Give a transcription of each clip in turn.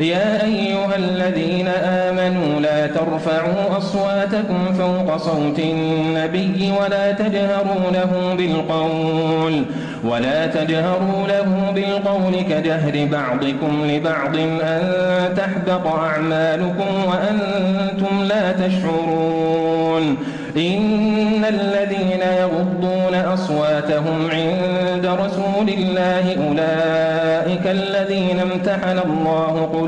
يا أيها الذين آمنوا لا ترفعوا أصواتكم فوق صوت النبي ولا تجهروا له بالقول ولا تجهروا له بالقول كجهر بعضكم لبعض أن تحبط أعمالكم وأنتم لا تشعرون إن الذين يغضون أصواتهم عند رسول الله أولئك الذين امتحن الله قلوبهم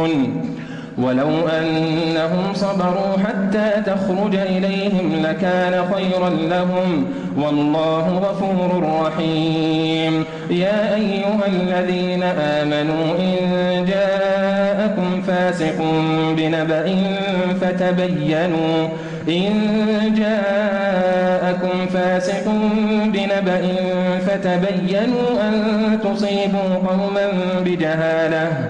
ولو أنهم صبروا حتى تخرج إليهم لكان خيرا لهم والله غفور رحيم. يا أيها الذين آمنوا إن جاءكم فاسق بنبأ فتبينوا إن جاءكم فاسق بنبأ فتبينوا أن تصيبوا قوما بجهالة.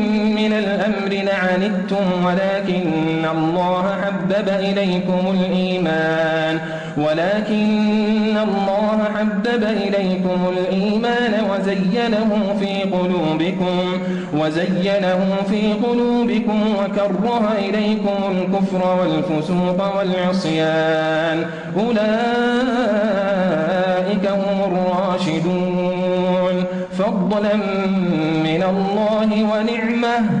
الأمر لعنتم ولكن الله حبب إليكم الإيمان. ولكن الله حبب إليكم الإيمان وزينه في قلوبكم وزينه في قلوبكم وكره إليكم الكفر والفسوق والعصيان. أولئك هم الراشدون. فضلا من الله ونعمة.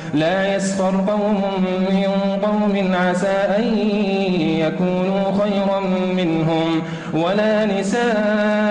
لا يسخر قوم من قوم عسى أن يكونوا خيرا منهم ولا نساء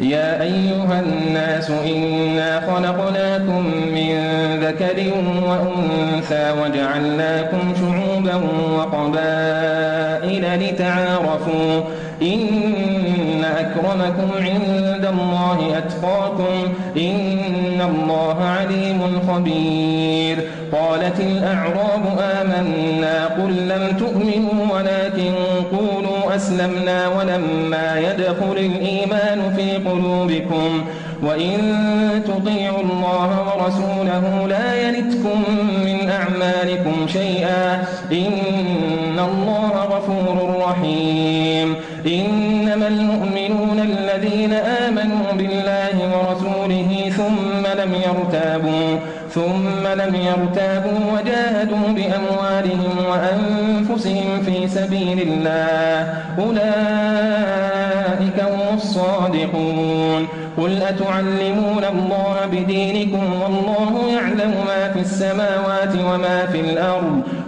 يا أيها الناس إنا خلقناكم من ذكر وأنثى وجعلناكم شعوبا وقبائل لتعارفوا. إن أكرمكم عند الله أتقاكم. إن الله عليم خبير. قالت الأعراب آمنا قل لم تؤمنوا ولكن قولوا أسلمنا ولما يدخل الإيمان في قلوبكم وإن تطيعوا الله ورسوله لا يلتكم من أعمالكم شيئا. إن الله غفور رحيم. إنما المؤمنون الذين آمنوا بالله ورسوله ثم لم يرتابوا ثم لم يرتابوا وجاهدوا بأموالهم وأنفسهم في سبيل الله. أولئك هم الصادقون. قل أتعلمون الله بدينكم والله يعلم ما في السماوات وما في الأرض.